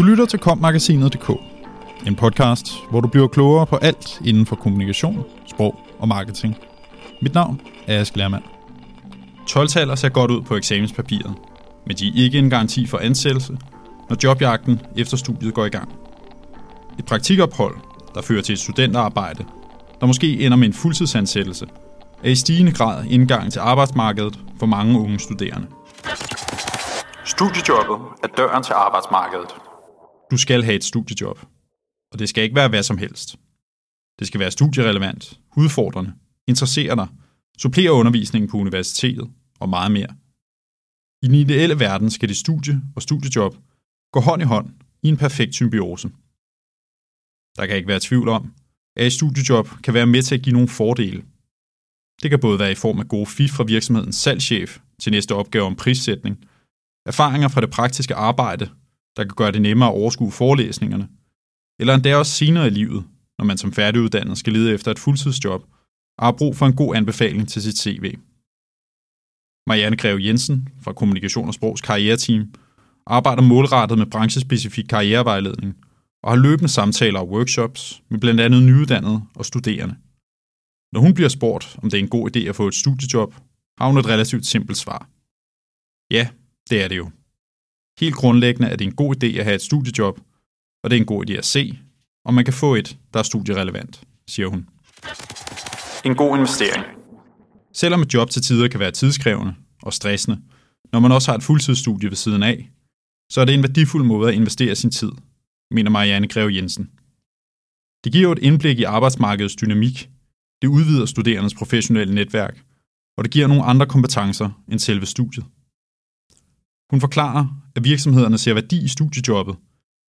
Du lytter til kommagasinet.dk, en podcast, hvor du bliver klogere på alt inden for kommunikation, sprog og marketing. Mit navn er Ask Lermand. 12 ser godt ud på eksamenspapiret, men de er ikke en garanti for ansættelse, når jobjagten efter studiet går i gang. Et praktikophold, der fører til et studenterarbejde, der måske ender med en fuldtidsansættelse, er i stigende grad indgang til arbejdsmarkedet for mange unge studerende. Studiejobbet er døren til arbejdsmarkedet. Du skal have et studiejob, og det skal ikke være hvad som helst. Det skal være studierelevant, udfordrende, interessere dig, supplere undervisningen på universitetet og meget mere. I den ideelle verden skal det studie og studiejob gå hånd i hånd i en perfekt symbiose. Der kan ikke være tvivl om, at et studiejob kan være med til at give nogle fordele. Det kan både være i form af gode fif fra virksomhedens salgschef til næste opgave om prissætning, erfaringer fra det praktiske arbejde, der kan gøre det nemmere at overskue forelæsningerne, eller endda også senere i livet, når man som færdiguddannet skal lede efter et fuldtidsjob og har brug for en god anbefaling til sit CV. Marianne Greve Jensen fra Kommunikation og Sprogs karriereteam arbejder målrettet med branchespecifik karrierevejledning og har løbende samtaler og workshops med blandt andet nyuddannede og studerende. Når hun bliver spurgt, om det er en god idé at få et studiejob, har hun et relativt simpelt svar. Ja, det er det jo. Helt grundlæggende er det en god idé at have et studiejob, og det er en god idé at se, om man kan få et, der er studierelevant, siger hun. En god investering. Selvom et job til tider kan være tidskrævende og stressende, når man også har et fuldtidsstudie ved siden af, så er det en værdifuld måde at investere sin tid, mener Marianne Greve Jensen. Det giver et indblik i arbejdsmarkedets dynamik, det udvider studerendes professionelle netværk, og det giver nogle andre kompetencer end selve studiet. Hun forklarer, at virksomhederne ser værdi i studiejobbet,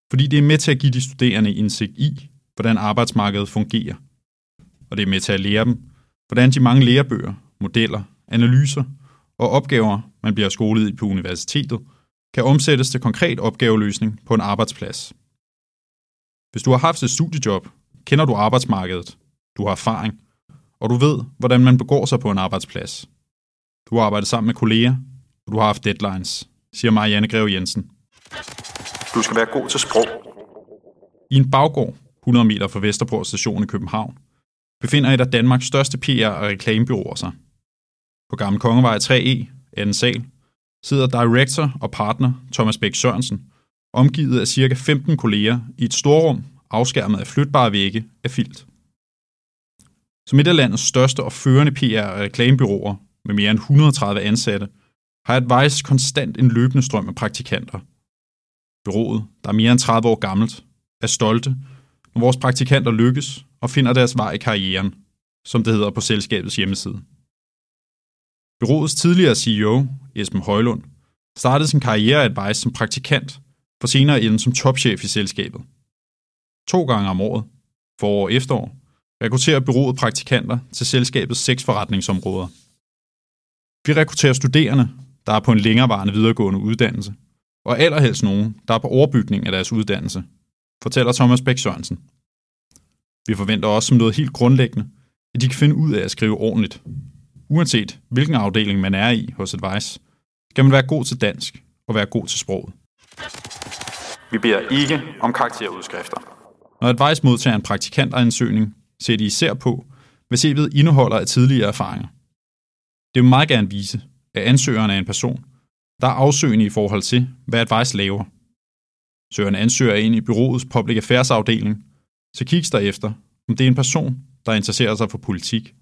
fordi det er med til at give de studerende indsigt i, hvordan arbejdsmarkedet fungerer. Og det er med til at lære dem, hvordan de mange lærebøger, modeller, analyser og opgaver, man bliver skolet i på universitetet, kan omsættes til konkret opgaveløsning på en arbejdsplads. Hvis du har haft et studiejob, kender du arbejdsmarkedet, du har erfaring, og du ved, hvordan man begår sig på en arbejdsplads. Du har arbejdet sammen med kolleger, og du har haft deadlines, siger Marianne Greve Jensen. Du skal være god til sprog. I en baggård, 100 meter fra Vesterport station i København, befinder et af Danmarks største PR- og reklamebyråer sig. På Gamle Kongevej 3E, anden sal, sidder director og partner Thomas Bæk Sørensen, omgivet af ca. 15 kolleger i et storrum, afskærmet af flytbare vægge af filt. Som et af landets største og førende PR- og reklamebyråer med mere end 130 ansatte, har Advice konstant en løbende strøm af praktikanter. Byrået, der er mere end 30 år gammelt, er stolte, når vores praktikanter lykkes og finder deres vej i karrieren, som det hedder på selskabets hjemmeside. Byrådets tidligere CEO, Esben Højlund, startede sin karriere Advice som praktikant, for senere inden som topchef i selskabet. To gange om året, forår og efterår, rekrutterer byrået praktikanter til selskabets seks forretningsområder. Vi rekrutterer studerende, der er på en længerevarende videregående uddannelse, og allerhelst nogen, der er på overbygning af deres uddannelse, fortæller Thomas Bæk Sørensen. Vi forventer også som noget helt grundlæggende, at de kan finde ud af at skrive ordentligt. Uanset hvilken afdeling man er i hos Advice, skal man være god til dansk og være god til sproget. Vi beder ikke om karakterudskrifter. Når Advice modtager en praktikantansøgning, ser de især på, hvad CV'et indeholder af tidligere erfaringer. Det vil meget gerne vise, at ansøgeren er en person, der er afsøgende i forhold til, hvad Advice laver. Søgeren ansøger ind i byrådets Public Affairs afdeling, så kigges der efter, om det er en person, der interesserer sig for politik.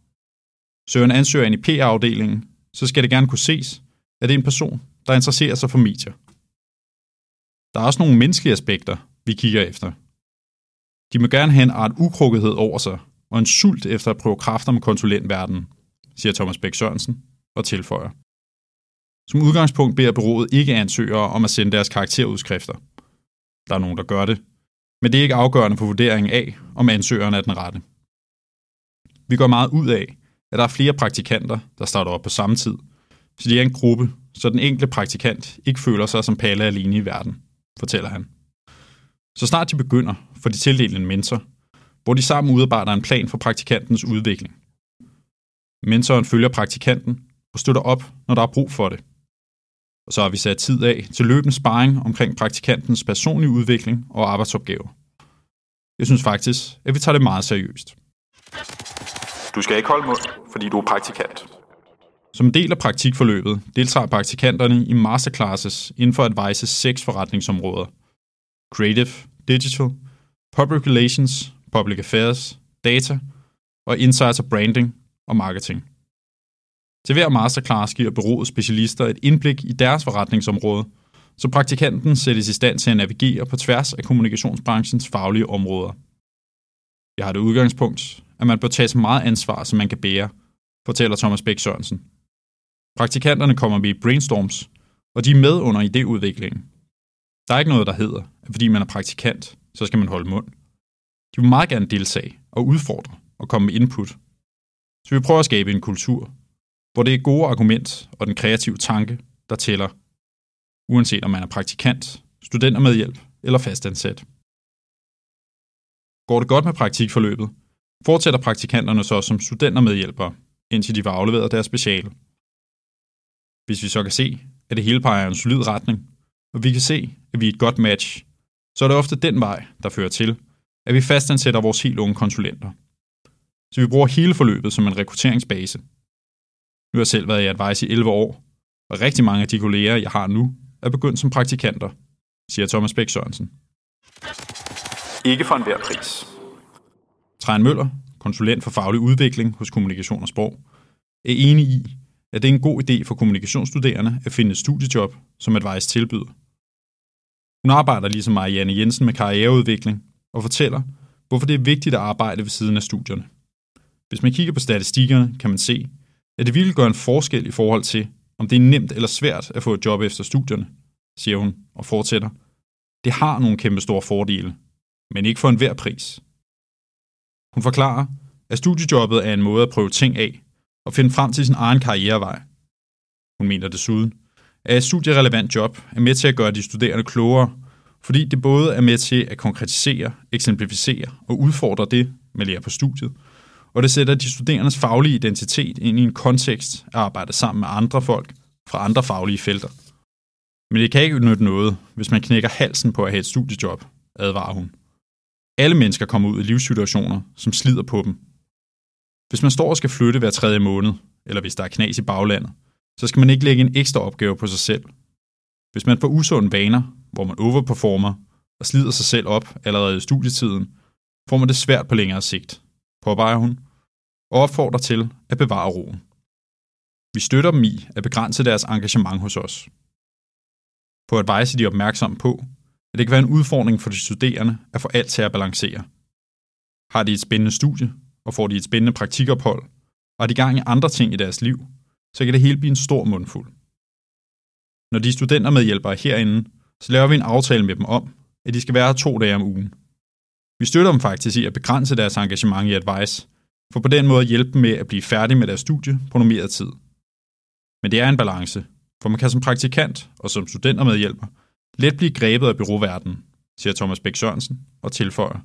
Søgeren ansøger ind i PR-afdelingen, så skal det gerne kunne ses, at det er en person, der interesserer sig for medier. Der er også nogle menneskelige aspekter, vi kigger efter. De må gerne have en art ukrukkethed over sig, og en sult efter at prøve kræfter med konsulentverdenen, siger Thomas Bæk Sørensen og tilføjer. Som udgangspunkt beder bureauet ikke ansøgere om at sende deres karakterudskrifter. Der er nogen, der gør det, men det er ikke afgørende for vurderingen af, om ansøgeren er den rette. Vi går meget ud af, at der er flere praktikanter, der starter op på samme tid, så de er en gruppe, så den enkelte praktikant ikke føler sig som palle alene i verden, fortæller han. Så snart de begynder, får de tildelt en mentor, hvor de sammen udarbejder en plan for praktikantens udvikling. Mentoren følger praktikanten og støtter op, når der er brug for det og så har vi sat tid af til løbende sparring omkring praktikantens personlige udvikling og arbejdsopgaver. Jeg synes faktisk, at vi tager det meget seriøst. Du skal ikke holde mund, fordi du er praktikant. Som en del af praktikforløbet deltager praktikanterne i masterclasses inden for Advices seks forretningsområder. Creative, Digital, Public Relations, Public Affairs, Data og Insights og Branding og Marketing. Til hver masterclass giver bureauet specialister et indblik i deres forretningsområde, så praktikanten sættes i stand til at navigere på tværs af kommunikationsbranchens faglige områder. Jeg har det udgangspunkt, at man bør tage så meget ansvar, som man kan bære, fortæller Thomas Bæk Sørensen. Praktikanterne kommer med i brainstorms, og de er med under idéudviklingen. Der er ikke noget, der hedder, at fordi man er praktikant, så skal man holde mund. De vil meget gerne deltage og udfordre og komme med input. Så vi prøver at skabe en kultur, hvor det er gode argument og den kreative tanke, der tæller, uanset om man er praktikant, studentermedhjælp eller fastansat. Går det godt med praktikforløbet, fortsætter praktikanterne så som studentermedhjælpere, indtil de var afleveret deres speciale. Hvis vi så kan se, at det hele peger i en solid retning, og vi kan se, at vi er et godt match, så er det ofte den vej, der fører til, at vi fastansætter vores helt unge konsulenter. Så vi bruger hele forløbet som en rekrutteringsbase. Nu har jeg selv været i Advice i 11 år, og rigtig mange af de kolleger, jeg har nu, er begyndt som praktikanter, siger Thomas Bæk Sørensen. Ikke for enhver pris. Træn Møller, konsulent for faglig udvikling hos Kommunikation og Sprog, er enig i, at det er en god idé for kommunikationsstuderende at finde et studiejob, som Advice tilbyder. Hun arbejder ligesom Marianne Jensen med karriereudvikling og fortæller, hvorfor det er vigtigt at arbejde ved siden af studierne. Hvis man kigger på statistikkerne, kan man se, at det ville gøre en forskel i forhold til, om det er nemt eller svært at få et job efter studierne, siger hun og fortsætter. Det har nogle kæmpe store fordele, men ikke for enhver pris. Hun forklarer, at studiejobbet er en måde at prøve ting af og finde frem til sin egen karrierevej. Hun mener desuden, at et studierelevant job er med til at gøre de studerende klogere, fordi det både er med til at konkretisere, eksemplificere og udfordre det, man lærer på studiet, og det sætter de studerendes faglige identitet ind i en kontekst at arbejde sammen med andre folk fra andre faglige felter. Men det kan ikke nytte noget, hvis man knækker halsen på at have et studiejob, advarer hun. Alle mennesker kommer ud i livssituationer, som slider på dem. Hvis man står og skal flytte hver tredje måned, eller hvis der er knas i baglandet, så skal man ikke lægge en ekstra opgave på sig selv. Hvis man får usunde vaner, hvor man overperformer og slider sig selv op allerede i studietiden, får man det svært på længere sigt, påpeger hun, og opfordrer til at bevare roen. Vi støtter dem i at begrænse deres engagement hos os. På Advice er de opmærksomme på, at det kan være en udfordring for de studerende at få alt til at balancere. Har de et spændende studie, og får de et spændende praktikophold, og er de gang i andre ting i deres liv, så kan det hele blive en stor mundfuld. Når de studenter medhjælper herinde, så laver vi en aftale med dem om, at de skal være her to dage om ugen. Vi støtter dem faktisk i at begrænse deres engagement i Advice, for på den måde hjælpe dem med at blive færdige med deres studie på normeret tid. Men det er en balance, for man kan som praktikant og som studentermedhjælper let blive grebet af byråverdenen, siger Thomas Bæk Sørensen og tilføjer.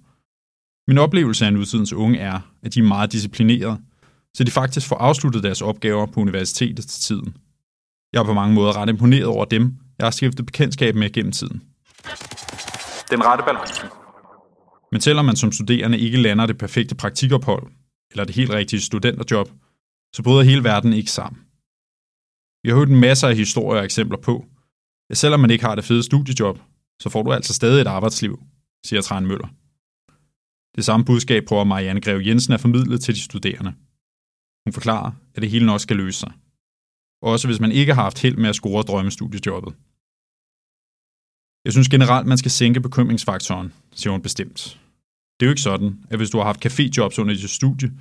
Min oplevelse af nutidens unge er, at de er meget disciplinerede, så de faktisk får afsluttet deres opgaver på universitetet til tiden. Jeg er på mange måder ret imponeret over dem, jeg har skiftet bekendtskab med gennem tiden. Den rette balance. Men selvom man som studerende ikke lander det perfekte praktikophold, eller det helt rigtige studenterjob, så bryder hele verden ikke sammen. Vi har hørt en masse af historier og eksempler på, at selvom man ikke har det fede studiejob, så får du altså stadig et arbejdsliv, siger Træn Møller. Det samme budskab prøver Marianne Greve Jensen at formidle til de studerende. Hun forklarer, at det hele nok skal løse sig. Også hvis man ikke har haft held med at score drømmestudiejobbet. Jeg synes generelt, man skal sænke bekymringsfaktoren, siger hun bestemt. Det er jo ikke sådan, at hvis du har haft caféjobs under dit studie,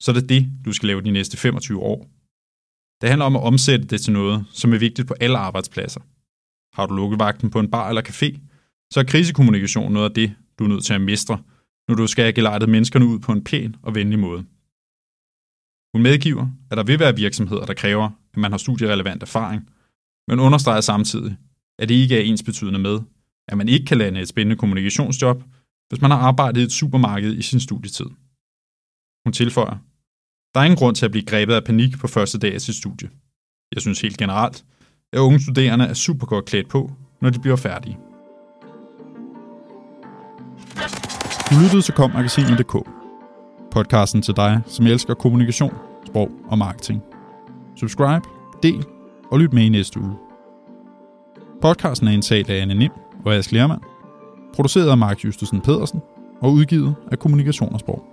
så er det det, du skal lave de næste 25 år. Det handler om at omsætte det til noget, som er vigtigt på alle arbejdspladser. Har du lukket vagten på en bar eller café, så er krisekommunikation noget af det, du er nødt til at mestre, når du skal have gelejtet menneskerne ud på en pæn og venlig måde. Hun medgiver, at der vil være virksomheder, der kræver, at man har studierelevant erfaring, men understreger samtidig, at det ikke er ens betydende med, at man ikke kan lande et spændende kommunikationsjob, hvis man har arbejdet i et supermarked i sin studietid. Hun tilføjer, der er ingen grund til at blive grebet af panik på første dag af sit studie. Jeg synes helt generelt, at unge studerende er super godt klædt på, når de bliver færdige. Du lyttede til kommagasinet.dk. Podcasten til dig, som elsker kommunikation, sprog og marketing. Subscribe, del og lyt med i næste uge. Podcasten er indtalt af Anne Nim og Ask Lermand, produceret af Mark Justesen Pedersen og udgivet af Kommunikation.